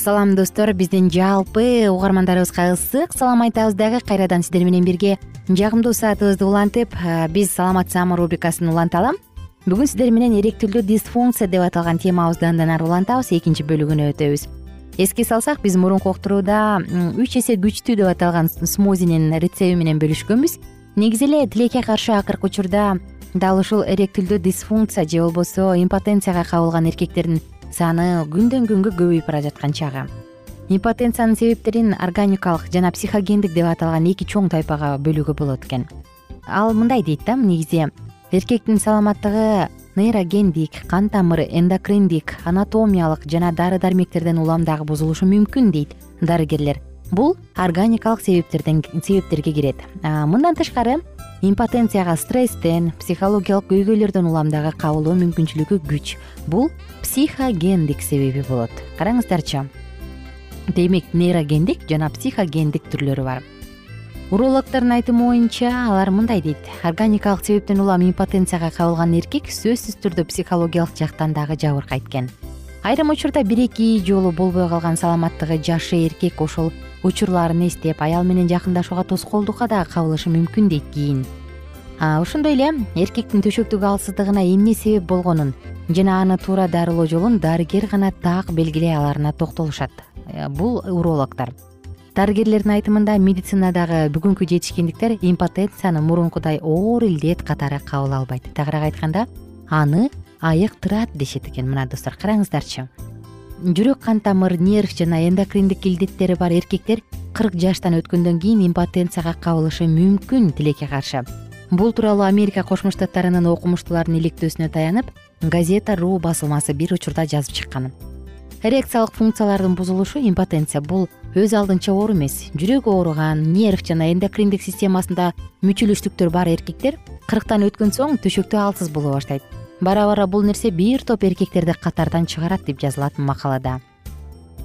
салам достор. Биздин жалпы угармандарыбызга ысык салам айтабыз дагы. Кайрадан сиздер менен бирге жагымдуу саатыбызды улантып биз саламат саама рубрикасын уланталы бүгүн сиздер менен эректилдүү дисфункция деп аталган темабызды андан ары улантабыз. Экинчи бөлүгүнө өтөбүз. Эске салсак биз мурунку уктурууда үч эсе күчтүү деп аталган смозинин рецеби менен бөлүшкөнбүз. Негизи эле тилекке каршы акыркы учурда дал ушул эректилдүү дисфункция же болбосо импотенцияга кабылган эркектердин саны күндөн күнгө көбөйүп бара жаткан чагы. Импотенциянын себептерин органикалык жана психогендик деп аталган эки чоң тайпага бөлүүгө болот экен. Ал мындай дейт да негизи. Эркектин саламаттыгы нейрогендик кан тамыр эндокриндик анатомиялык жана дары дармектерден улам дагы бузулушу мүмкүн дейт дарыгерлер бул органикалык себептерден себептерге кирет. Мындан тышкары импотенцияга стресстен психологиялык көйгөйлөрдөн улам дагы кабылуу мүмкүнчүлүгү күч. Бул психогендик себеби болот. Караңыздарчы демек нейрогендик жана психогендик түрлөрү бар. Урологдордун айтымы боюнча алар мындай дейт. Органикалык себептен улам импотенцияга кабылган эркек сөзсүз түрдө психологиялык жактан дагы жабыркайт экен. Айрым учурда бир эки жолу болбой калган саламаттыгы жакшы эркек ошол учурларын эстеп аял менен жакындашууга тоскоолдукка дагы кабылышы мүмкүн дейт кийин. Ошондой эле эркектин төшөктүк алсыздыгына эмне себеп болгонун жана аны туура дарылоо жолун дарыгер гана так белгилей аларына токтолушат. Э, бул урологдор. Дарыгерлердин айтымында медицинадагы бүгүнкү жетишкендиктер импотенцияны мурункудай оор илдет катары кабыл албайт. Тагыраак айтканда аны айыктырат дешет экен. Мына достор караңыздарчы жүрөк кан тамыр нерв жана эндокриндик илдеттери бар эркектер кырк жаштан өткөндөн кийин импотенцияга кабылышы мүмкүн тилекке каршы. Бул тууралуу америка кошмо штаттарынын окумуштууларынын иликтөөсүнө таянып газета ру басылмасы бир учурда жазып чыккан. Эрекциялык функциялардын бузулушу импотенция бул өз алдынча оору эмес. Жүрөгү ооруган нерв жана эндокриндик системасында мүчүлүштүктөр бар эркектер кырктан өткөн соң төшөктө алсыз боло баштайт бара бара бул нерсе бир топ эркектерди катардан чыгарат деп жазылат макалада.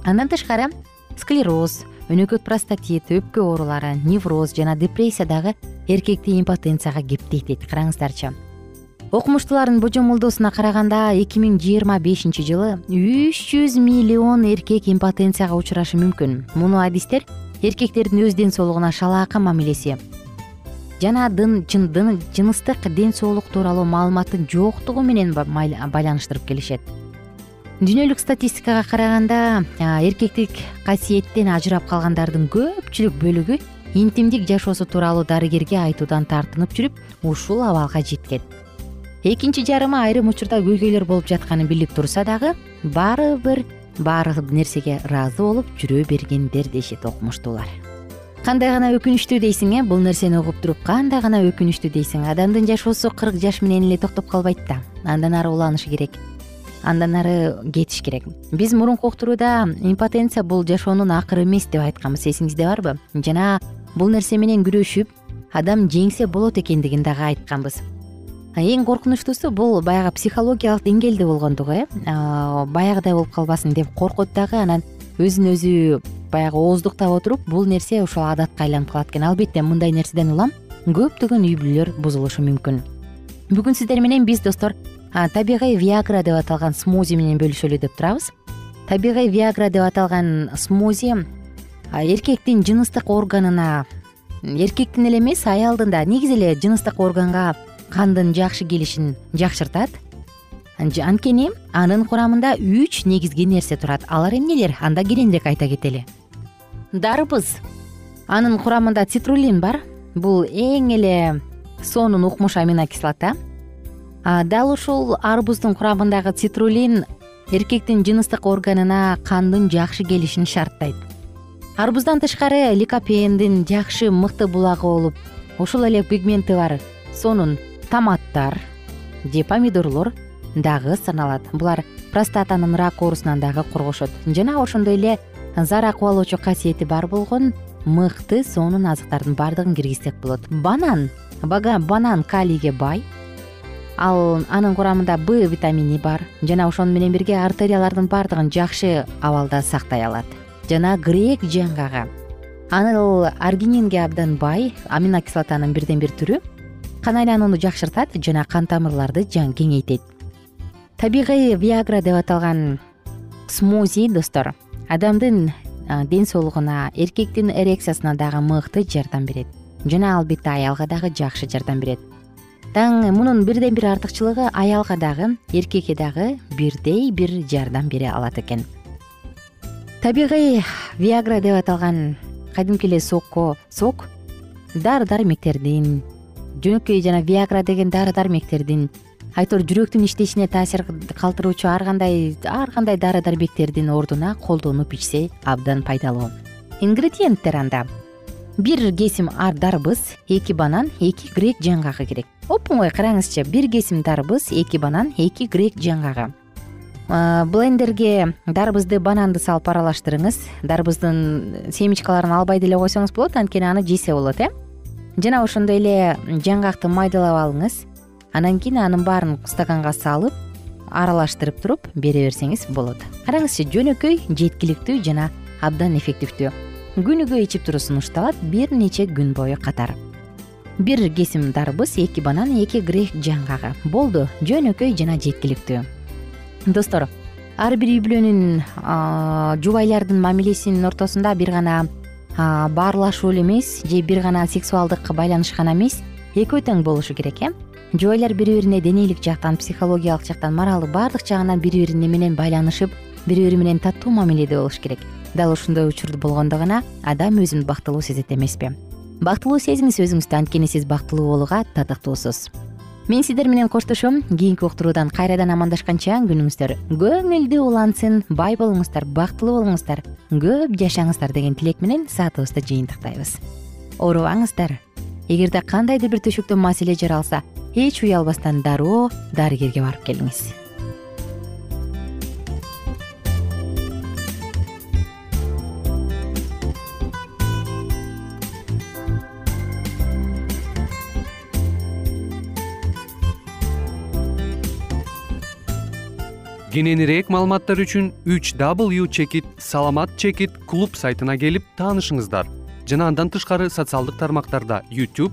Андан тышкары склероз өнөкөт простатит өпкө оорулары невроз жана депрессия дагы эркекти импотенцияга кептейт дейт. Караңыздарчы. Окумуштуулардын божомолдоосуна караганда эки миң жыйырма бешинчи жылы үч жүз миллион эркек импотенцияга учурашы мүмкүн. Муну адистер эркектердин өз ден соолугуна шалаакы мамилеси жана жыныстык ден соолук тууралуу маалыматтын жоктугу менен байланыштырып келишет. Дүйнөлүк статистикага караганда эркектик касиеттен ажырап калгандардын көпчүлүк бөлүгү интимдик жашоосу тууралуу дарыгерге айтуудан тартынып жүрүп ушул абалга жеткен. Экинчи жарымы айрым учурда көйгөйлөр болуп жатканын билип турса дагы баары бир баары нерсеге ыраазы болуп жүрө бергендер дешет окумуштуулар кандай гана өкүнүчтүү дейсиң э бул нерсени угуп туруп кандай гана өкүнүчтүү дейсиң? Адамдын жашоосу кырк жаш менен эле токтоп калбайт да. Андан ары уланышы керек. Андан ары кетиш керек. Биз мурунку уктурууда импотенция бул жашоонун акыры эмес деп айтканбыз. Эсиңизде барбы? Жана бул нерсе менен күрөшүп адам жеңсе болот экендигин дагы айтканбыз. Эң коркунучтуусу бул баягы психологиялык деңгээлде болгондугу э баягыдай болуп калбасын деп коркот дагы анан өзүн өзү баягы ооздуктап отуруп бул нерсе ошол адатка айланып калат экен. Албетте мындай нерседен улам көптөгөн үй бүлөлөр бузулушу мүмкүн. Бүгүн сиздер менен биз достор табигый виагра деп аталган смузи менен бөлүшөлү деп турабыз. Табигый виагра деп аталган смузи эркектин жыныстык органына эркектин эле эмес аялдын да негизи эле жыныстык органга кандын жакшы келишин жакшыртат анткени анын курамында үч негизги нерсе турат. Алар эмнелер анда кененирээк айта кетели. Дарбыз анын курамында цитрулин бар. Бул эң эле сонун укмуш аминокислота дал ушул арбуздун курамындагы цитрулин эркектин жыныстык органына кандын жакшы келишин шарттайт. Арбуздан тышкары ликопендин жакшы мыкты булагы болуп ошол эле пигменти бар сонун томаттар же помидорлор дагы саналат. Булар простатанын рак оорусунан дагы коргошот. Жана ошондой эле зара кубалоочу касиети бар болгон мыкты сонун азыктардын баардыгын киргизсек болот. Банан банан калийге бай. Ал анын курамында б витамини бар. Жана ошону менен бирге артериялардын баардыгын жакшы абалда сактай алат. Жана грек жаңгагы ал аргининге абдан бай аминокислотанын бирден бир түрү. Кан айланууну жакшыртат жана кан тамырларды кеңейтет табигый виагра деп аталган смузи достор. Адамдын ден соолугуна эркектин эрекциясына дагы мыкты жардам берет. Жана албетте аялга дагы жакшы жардам берет. Таң мунун бирден бир артыкчылыгы аялга дагы эркекке дагы бирдей бир жардам бере алат экен. Табигый виагра деп аталган кадимки эле сокко сок дары дармектердин жөнөкөй жана виагра деген дары дармектердин айтор жүрөктүн иштешине таасир калтыруучу ар кандай ар кандай дары дармектердин ордуна колдонуп ичсе абдан пайдалуу. Ингредиенттер анда. Бир кесим дарбыз эки банан эки грек жаңгагы керек. Оп оңой караңызчы бир кесим дарбыз эки банан эки грек жаңгагы блендерге дарбызды бананды салып аралаштырыңыз. Дарбыздын семечкаларын албай деле койсоңуз болот анткени аны жесе болот э. Жана ошондой эле жаңгакты майдалап алыңыз анан кийин анын баарын стаканга салып аралаштырып туруп бере берсеңиз болот. Караңызчы жөнөкөй жеткиликтүү жана абдан эффективдүү. Күнүгө ичип туруу сунушталат бир нече күн бою катар. Бир кесим дарбыз эки банан эки грек жаңгагы болду жөнөкөй жана жеткиликтүү. Достор ар бир үй бүлөнүн жубайлардын мамилесинин ортосунда бир гана баарлашуу эле эмес же бир гана сексуалдык байланыш гана эмес экөө тең болушу керек э жубайлар бири бирине денелик жактан психологиялык жактан моралдык баардык жагынан бири бири менен байланышып бири бири менен таттуу мамиледе болуш керек. Дал ушундай учур болгондо гана адам өзүн бактылуу сезет эмеспи. Бактылуу сезиңиз өзүңүздү анткени сиз бактылуу болууга татыктуусуз. Мен сиздер менен коштошом. Кийинки уктуруудан кайрадан амандашканча күнүңүздөр. Көңүлдүү улансын бай болуңуздар бактылуу болуңуздар көп жашаңыздар деген тилек менен саатыбызды жыйынтыктайбыз. Оорубаңыздар. Эгерде кандайдыр бир төшөктө маселе жаралса эч уялбастан дароо дарыгерге барып келиңиз. Кененирээк маалыматтар үчүн үч w чекит саламат чекит клуб сайтына келип таанышыңыздар. Жана андан тышкары социалдык тармактарда youtube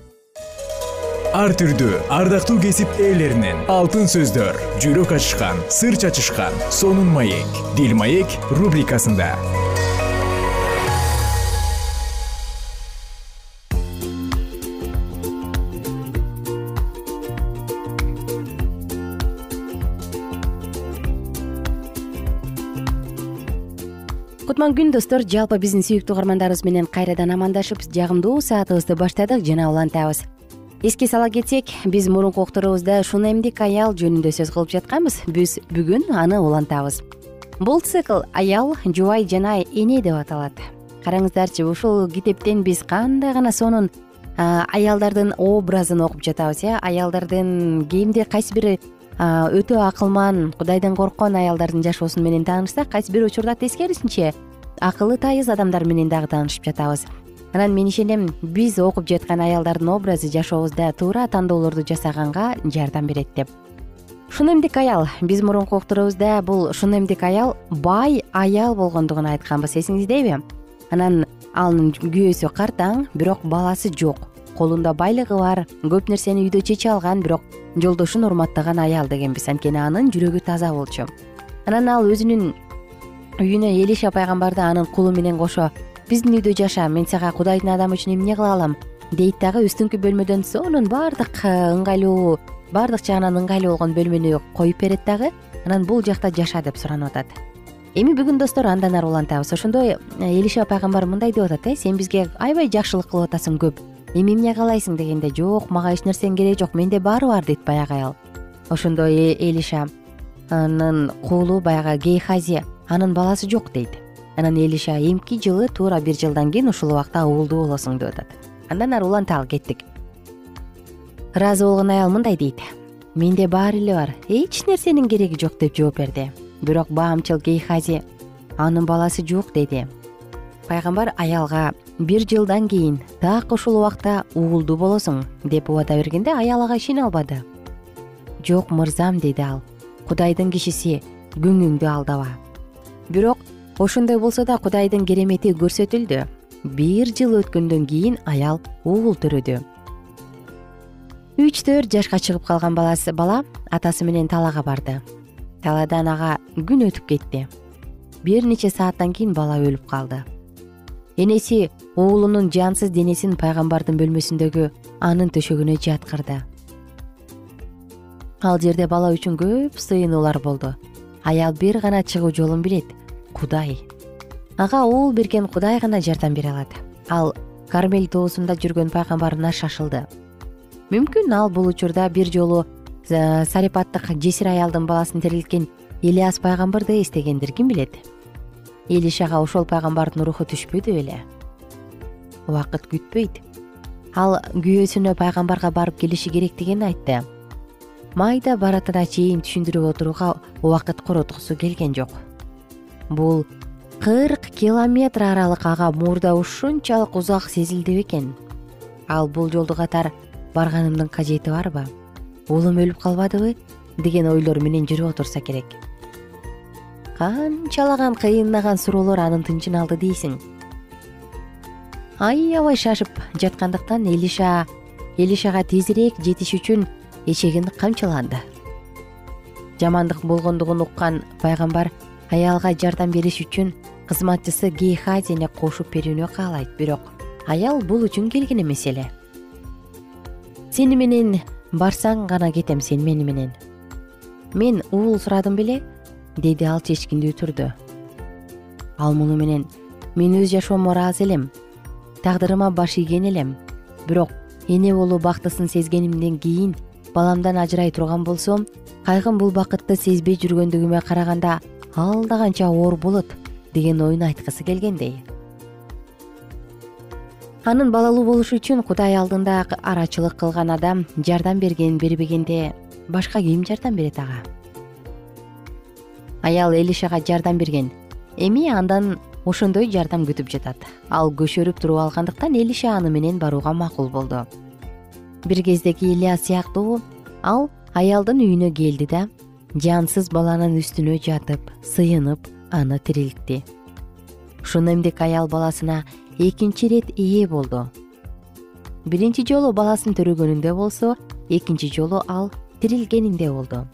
ар түрдүү ардактуу кесип ээлеринен. Алтын сөздөр жүрөк ачышкан сыр чачышкан сонун маек. Дил маек рубрикасында. Кутман күн достор. Жалпы биздин сүйүктүү угармандарыбыз менен кайрадан амандашып жагымдуу саатыбызды баштадык. Жана улантабыз эске сала кетсек биз мурунку окторубузда шун эмдик аял жөнүндө сөз кылып жатканбыз. Биз бүгүн аны улантабыз. Бул цикл аял жубай жана эне деп аталат. Караңыздарчы ушул китептен биз кандай гана сонун аялдардын образын окуп жатабыз э аялдардын кээде кайсы бири өтө акылман кудайдан корккон аялдардын жашоосу менен таанышсак кайсы бир учурда тескерисинче акылы тайыз адамдар менен дагы таанышып жатабыз анан мен ишенем биз окуп жаткан аялдардын образы жашообузда туура тандоолорду жасаганга жардам берет деп. Шун эмдик аял биз мурунку окторубузда бул шун эмдик аял бай аял болгондугун айтканбыз эсиңиздеби анан анын күйөөсү картаң бирок баласы жок колунда байлыгы бар көп нерсени үйдө чече алган бирок жолдошун урматтаган аял дегенбиз анткени анын жүрөгү таза болчу. Анан ал өзүнүн үйүнө элиша пайгамбарды анын кулу менен кошо биздин үйдө жаша мен сага кудайдын адамы үчүн эмне кыла алам? Дейт дагы үстүңкү бөлмөдөн сонун баардык э, ыңгайлуу баардык жагынан ыңгайлуу болгон бөлмөнү коюп берет дагы анан бул жакта жаша деп суранып атат. Эми бүгүн достор андан ары улантабыз. Ошондой э, элиша пайгамбар мындай деп атат э сен бизге аябай жакшылык кылып атасың көп. Эми эмне каалайсың? дегенде жок мага эч нерсенин кереги жок. Менде баары бар дейт баягы аял. Ошондо э, элиша анын куулу баягы гейхази анын баласы жок дейт анан элиша эмки жылы туура бир жылдан кийин ушул убакта уулдуу болосуң деп атат. Андан ары уланталы кеттик. Ыраазы болгон аял мындай дейт. Менде баары эле бар. Эч нерсенин кереги жок деп жооп берди. Бирок баамчыл гейхази анын баласы жок деди. Пайгамбар аялга бир жылдан кийин так ушул убакта уулдуу болосуң деп убада бергенде аял ага ишене албады. Жок мырзам деди ал. Кудайдын кишиси көңүңдү алдаба бирок ошондой болсо да кудайдын керемети көрсөтүлдү. Бир жыл өткөндөн кийин аял уул төрөдү. Үч төрт жашка чыгып калган баласы бала атасы менен талаага барды. Талаадан ага күн өтүп кетти. Бир нече сааттан кийин бала өлүп калды. Энеси уулунун жансыз денесин пайгамбардын бөлмөсүндөгү анын төшөгүнө жаткырды. Ал жерде бала үчүн көп сыйынуулар болду. Аял бир гана чыгуу жолун билет кудай. Ага уул берген кудай гана жардам бере алат. Ал кармел тоосунда жүргөн пайгамбарына шашылды. Мүмкүн ал бул учурда бир жолу сарипаттык жесир аялдын баласын тирилткен ильяс пайгамбарды эстегендир ким билет? Элишага ошол пайгамбардын руху түшпөдү беле убакыт күтпөйт. Ал күйөөсүнө пайгамбарга барып келиши керектигин айтты. Майда баратына чейин түшүндүрүп отурууга убакыт короткусу келген жок бул кырк километр аралык ага мурда ушунчалык узак сезилди бекен ал бул жолду катар барганымдын кажети барбы? Уулум өлүп калбадыбы? Деген ойлор менен жүрүп отурса керек. Канчалаган кыйынаган суроолор анын тынчын алды дейсиң. Аябай шашып жаткандыктан элиша элишага тезирээк жетиш үчүн эчегин камчыланды. Жамандык болгондугун уккан пайгамбар аялга жардам бериш үчүн кызматчысы гейхазине кошуп берүүнү каалайт. Бирок аял бул үчүн келген эмес эле. Сени менен барсаң гана кетем сен мени менен. Мен уул сурадым беле деди ал чечкиндүү түрдө. Ал муну менен мен өз жашоомо ыраазы элем тагдырыма баш ийген элем. Бирок эне болуу бактысын сезгенимден кийин баламдан ажырай турган болсом кайгым бул бакытты сезбей жүргөндүгүмө караганда алда канча оор болот деген оюн айткысы келгендей. Анын балалуу болушу үчүн кудай алдында арачылык кылган адам жардам берген бербегенде башка ким жардам берет ага? Аял элишага жардам берген. Эми андан ошондой жардам күтүп жатат. Ал көшөрүп туруп алгандыктан элиша аны менен барууга макул болду. Бир кездеги илья сыяктуу ал аялдын үйүнө келди да жансыз баланын үстүнө жатып сыйынып аны тирилтти. Шунемдик аял баласына экинчи ирет ээ болду. Биринчи жолу баласын төрөгөнүндө болсо экинчи жолу ал тирилгенинде болду.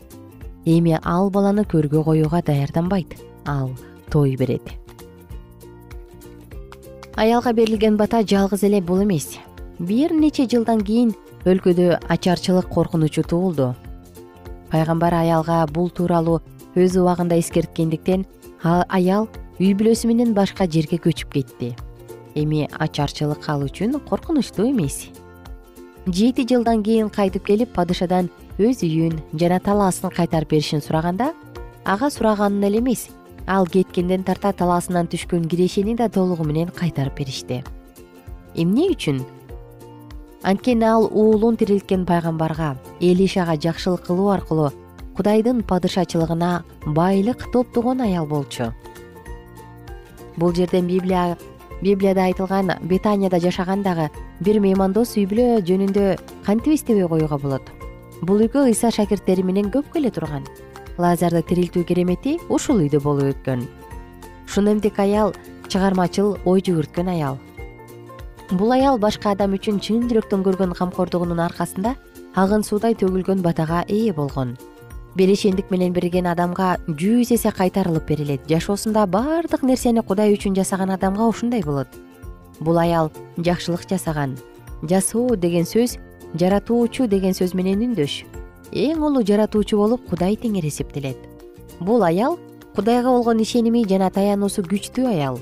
Эми ал баланы көргө коюуга даярданбайт ал той берет. Аялга берилген бата жалгыз эле бул эмес. Бир нече жылдан кийин өлкөдө ачарчылык коркунучу туулду пайгамбар аялга бул тууралуу өз убагында эскерткендиктен аял үй бүлөсү менен башка жерге көчүп кетти. Эми ачарчылык ал үчүн коркунучтуу эмес. Жети жылдан кийин кайтып келип падышадан өз үйүн жана талаасын кайтарып беришин сураганда ага сураганын эле эмес ал кеткенден тарта талаасынан түшкөн кирешени да толугу менен кайтарып беришти. Эмне үчүн анткени ал уулун тирилткен пайгамбарга элишага жакшылык кылуу аркылуу кудайдын падышачылыгына байлык топтогон аял болчу. Бул жерден библия библияда айтылган бетанияда жашаган дагы бир меймандос үй бүлө жөнүндө кантип эстебей коюуга болот. Бул үйгө ыйса шакирттери менен көп келе турган. Лазарды тирилтүү керемети ушул үйдө болуп өткөн. Шунемдик аял чыгармачыл ой жүгүрткөн аял бул аял башка адам үчүн чын жүрөктөн көргөн камкордугунун аркасында агын суудай төгүлгөн батага ээ болгон. Берешендик менен берген адамга жүз эсе кайтарылып берилет. Жашоосунда баардык нерсени кудай үчүн жасаган адамга ушундай болот. Бул аял жакшылык жасаган жасоо деген сөз жаратуучу деген сөз менен үндөш. Эң улуу жаратуучу болуп кудай теңир эсептелет. Бул аял кудайга болгон ишеними жана таянуусу күчтүү аял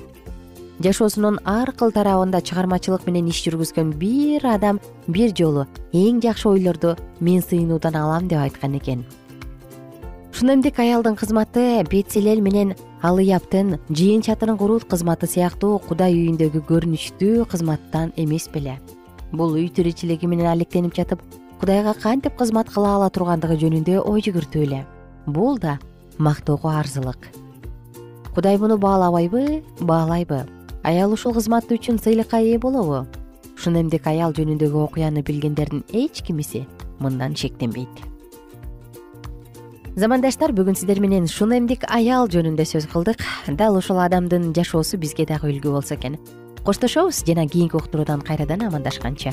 жашоосунун ар кыл тарабында чыгармачылык менен иш жүргүзгөн бир адам бир жолу эң жакшы ойлорду мен сыйынуудан алам деп айткан экен. Шунемдик аялдын кызматы бетселел менен алыяптын жыйын чатырын куруу кызматы сыяктуу кудай үйүндөгү көрүнүчтүү кызматтан эмес беле. Бул үй тиричилиги менен алектенип жатып кудайга кантип кызмат кыла ала тургандыгы жөнүндө ой жүгүртүү эле бул да мактоого арзылык. Кудай муну баалабайбы? Баалайбы аял ушул кызматы үчүн сыйлыкка ээ болобу. Шунемдик аял жөнүндөгү окуяны билгендердин эч кимиси мындан шектенбейт. Замандаштар бүгүн сиздер менен шунемдик аял жөнүндө сөз кылдык. Дал ушул адамдын жашоосу бизге дагы үлгү болсо экен. Коштошобуз жана кийинки уктуруудан кайрадан амандашканча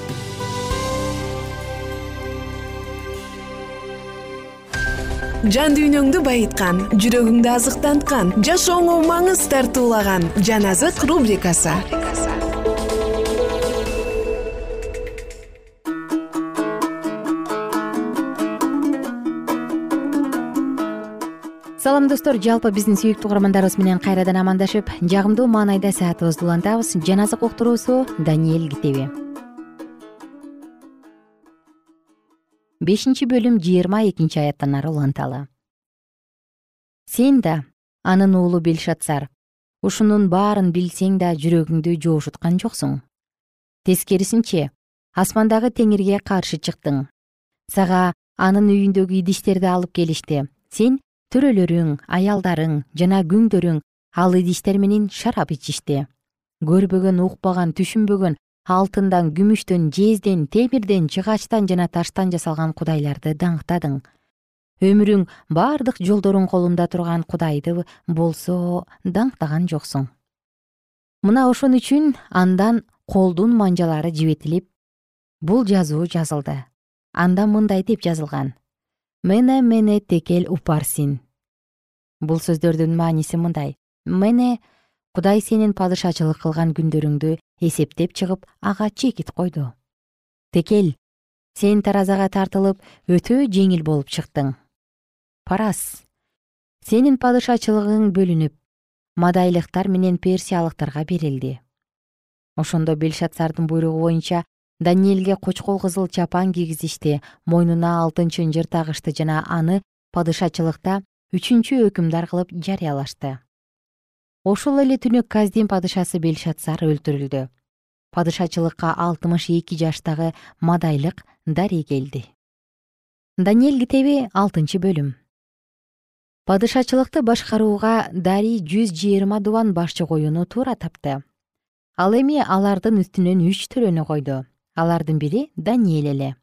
жан дүйнөңдү байыткан жүрөгүңдү азыктанткан жашооңо маңыз тартуулаган жан азык рубрикасы. Салам достор. Жалпы биздин сүйүктүү угармандарыбыз менен кайрадан амандашып жагымдуу маанайда саатыбызды улантабыз. Жан азык уктуруусу даниэль китеби бешинчи бөлүм жыйырма экинчи аяттан ары уланталы сен да анын уулу белшатсар ушунун баарын билсең да жүрөгүңдү жоошуткан жоксуң. Тескерисинче асмандагы теңирге каршы чыктың. Сага анын үйүндөгү идиштерди алып келишти сен төрөлөрүң аялдарың жана күңдөрүң ал идиштер менен шарап ичишти көрбөгөн укпаган түшүнбөгөн алтындан күмүштөн жезден темирден жыгачтан жана таштан жасалган кудайларды даңктадың. Өмүрүң бардык жолдоруң колунда турган кудайды болсо даңктаган жоксуң. Мына ошон үчүн андан колдун манжалары жибетилип бул жазуу жазылды. Анда мындай деп жазылган. Мене мене текел упарсин бул сөздөрдүн мааниси мындай. Мене кудай сенин падышачылык кылган күндөрүңдү эсептеп чыгып ага чекит койду. Текел сен таразага тартылып өтө жеңил болуп чыктың. Парас сенин падышачылыгың бөлүнүп мадайлыктар менен персиялыктарга берилди. Ошондо белшатсардын буйругу боюнча даниэлге кочкол кызыл чапан кийгизишти мойнуна алтын чынжыр тагышты жана аны падышачылыкта үчүнчү өкүмдар кылып жарыялашты ошол эле түнү каздин падышасы белшатсар өлтүрүлдү. Падышачылыкка алтымыш эки жаштагы мадайлык дарий келди. Даниэл китеби алтынчы бөлүм. Падышачылыкты башкарууга дарий жүз жыйырма дубан башчы коюуну туура тапты. Ал эми алардын үстүнөн үч төрөнү койду. Алардын бири даниэл эле.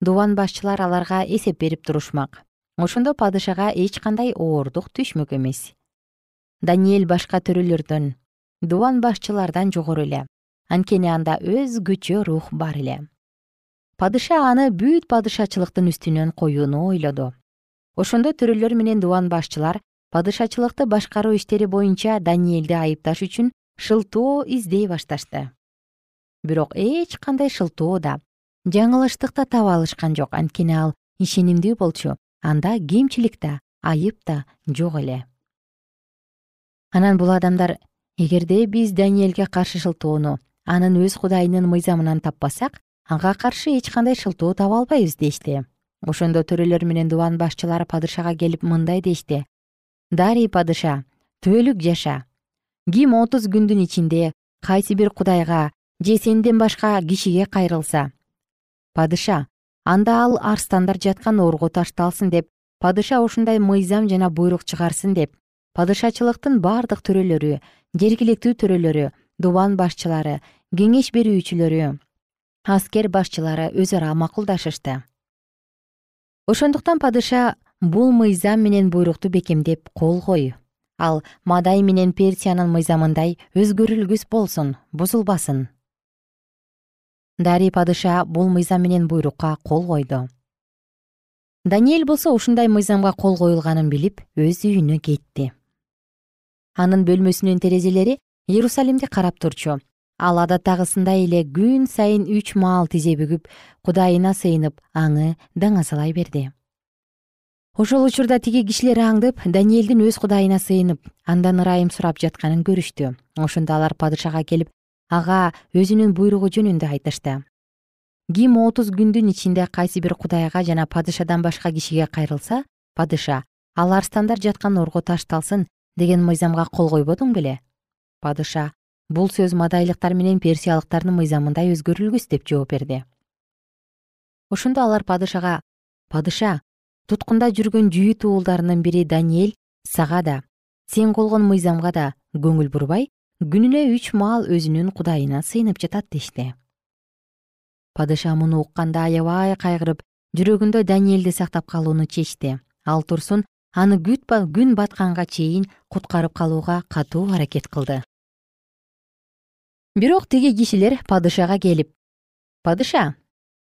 Дубан башчылар аларга эсеп берип турушмак. Ошондо падышага эч кандай оордук түшмөк эмес даниэл башка төрөлөрдөн дубан башчылардан жогору эле. Анткени анда өзгөчө рух бар эле. Падыша аны бүт падышачылыктын үстүнөн коюуну ойлоду. Ошондо төрөлөр менен дубан башчылар падышачылыкты башкаруу иштери боюнча даниэлди айыпташ үчүн шылтоо издей башташты. Бирок эч кандай шылтоо да жаңылыштык да таба алышкан жок. Анткени ал ишенимдүү болчу анда кемчилик да айып да жок эле анан бул адамдар эгерде биз даниэлге каршы шылтоону анын өз кудайынын мыйзамынан таппасак ага каршы эч кандай шылтоо таба албайбыз дешти ошондо төрөлөр менен дубан башчылары падышага келип мындай дешти дарий падыша түбөлүк жаша. Ким отуз күндүн ичинде кайсы бир кудайга же сенден башка кишиге кайрылса? Падыша анда ал арстандар жаткан орго ташталсын деп падыша ушундай мыйзам жана буйрук чыгарсын деп падышачылыктын бардык төрөлөрү жергиликтүү төрөлөрү дубан башчылары кеңеш берүүчүлөрү аскер башчылары өзү ара макулдашышты. Ошондуктан падыша бул мыйзам менен буйрукту бекемдеп кол кой. Ал мадай менен персиянын мыйзамындай өзгөрүлгүс болсун бузулбасын. Дарий падыша бул мыйзам менен буйрукка кол койду. Даниэль болсо ушундай мыйзамга кол коюлганын билип өз үйүнө кетти анын бөлмөсүнүн терезелери иерусалимди карап турчу. Ал адаттагысындай эле күн сайын үч маал тизе бүгүп кудайына сыйынып аңы даңазалай берди. Ошол учурда тиги кишилер аңдып даниэлдин өз кудайына сыйынып андан ырайым сурап жатканын көрүштү. Ошондо алар падышага келип ага өзүнүн буйругу жөнүндө айтышты. Ким отуз күндүн ичинде кайсы бир кудайга жана падышадан башка кишиге кайрылса падыша ал арстандар жаткан орго ташталсын деген мыйзамга кол койбодуң беле? Падыша бул сөз мадайлыктар менен персиялыктардын мыйзамындай өзгөрүлгүс деп жооп берди. Ошондо алар падышага падыша туткунда жүргөн жүйүт уулдарынын бири даниэль сага да сен колгон мыйзамга да көңүл бурбай күнүнө үч маал өзүнүн кудайына сыйынып жатат дешти. Падыша муну укканда аябай кайгырып жүрөгүндө даниэлди сактап калууну чечти. Ал турсун аны күн батканга чейин куткарып калууга катуу аракет кылды. Бирок тиги кишилер падышага келип падыша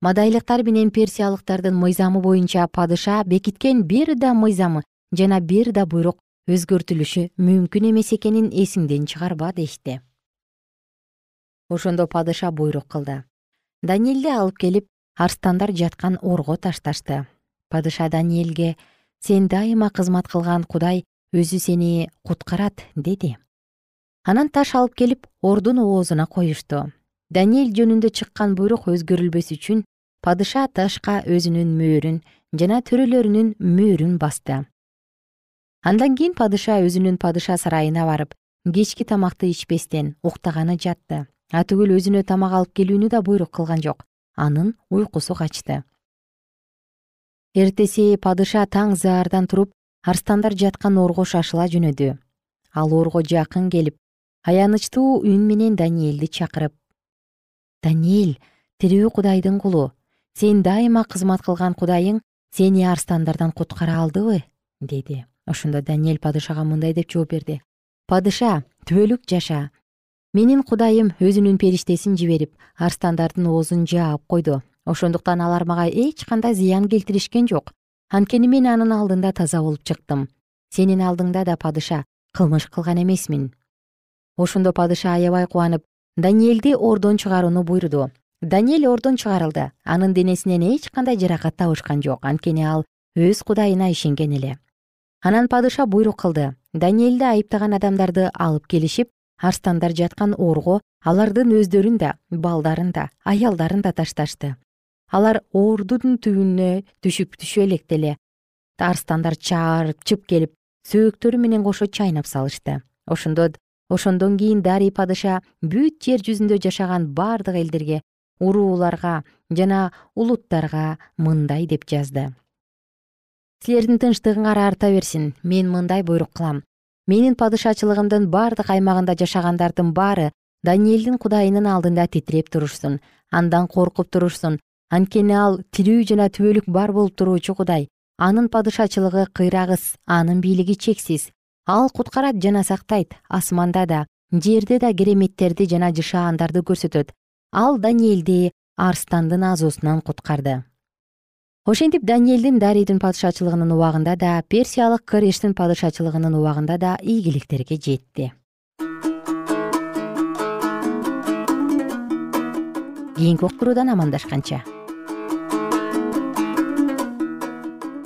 мадайлыктар менен персиялыктардын мыйзамы боюнча падыша бекиткен бир да мыйзамы жана бир да буйрук өзгөртүлүшү мүмкүн эмес экенин эсиңден чыгарба дешти. Ошондо падыша буйрук кылды. Даниэлди алып келип арстандар жаткан орго ташташты. Падыша даниэлге сен дайыма кызмат кылган кудай өзү сени куткарат деди. Анан таш алып келип ордун оозуна коюшту. Даниэль жөнүндө чыккан буйрук өзгөрүлбөс үчүн падыша ташка өзүнүн мөөрүн жана төрөлөрүнүн мөөрүн басты. Андан кийин падыша өзүнүн падыша сарайына барып кечки тамакты ичпестен уктаганы жатты. Атүгүл өзүнө тамак алып келүүнү да буйрук кылган жок. Анын уйкусу качты эртеси падыша таң заардан туруп арстандар жаткан орго шашыла жөнөдү. Ал орго жакын келип аянычтуу үн менен даниэлди чакырып даниэл тирүү кудайдын кулу. Сен дайыма кызмат кылган кудайың сени арстандардан куткара алдыбы? деди. Ошондо даниэл падышага мындай деп жооп берди. Падыша түбөлүк жаша. Менин кудайым өзүнүн периштесин жиберип арстандардын оозун жаап койду ошондуктан алар мага эч кандай зыян келтиришкен жок. Анткени мен анын алдында таза болуп чыктым. Сенин алдыңда да падыша кылмыш кылган эмесмин. Ошондо падыша аябай кубанып даниэлди ордон чыгарууну буйруду. Даниэл ордон чыгарылды. Анын денесинен эч кандай жаракат табышкан жок. Анткени ал өз кудайына ишенген эле анан падыша буйрук кылды. Даниэлди айыптаган адамдарды алып келишип арстандар жаткан орго алардын өздөрүн да балдарын да аялдарын да ташташты алар ордун түбүнө түшүп түшө электе эле. Арстандар чаарчып келип сөөктөрү менен кошо чайнап салышты. Ошондо ошондон кийин дарий падыша бүт жер жүзүндө жашаган бардык элдерге урууларга жана улуттарга мындай деп жазды. Силердин тынчтыгыңар арта берсин мен мындай буйрук кылам. Менин падышачылыгымдын бардык аймагында жашагандардын баары даниэлдин кудайынын алдында титиреп турушсун андан коркуп турушсун анткени ал тирүү жана түбөлүк бар болуп туруучу кудай. Анын падышачылыгы кыйрагыс анын бийлиги чексиз. Ал куткарат жана сактайт асманда да жерде да кереметтерди жана жышаандарды көрсөтөт. Ал даниэлди арстандын азуусунан куткарды. Ошентип даниэлдин дарийдин падышачылыгынын убагында да персиялык корештин падышачылыгынын убагында да ийгиликтерге жетти. Кийинки уктуруудан амандашканча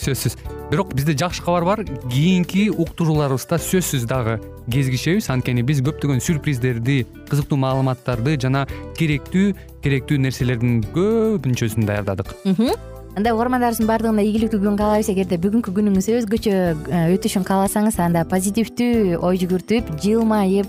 сөзсүз. Бирок бизде жакшы кабар бар. Кийинки уктурууларыбызда сөзсүз дагы кезигишебиз. Анткени биз көптөгөн сюрприздерди кызыктуу маалыматтарды жана керектүү керектүү нерселердин көпүнчөсүн даярдадык. Анда угармандарыбыздын баардыгына ийгиликтүү күн каалайбыз. Эгерде бүгүнкү күнүңүз өзгөчө э, өтүшүн кааласаңыз анда позитивдүү ой жүгүртүп жылмайып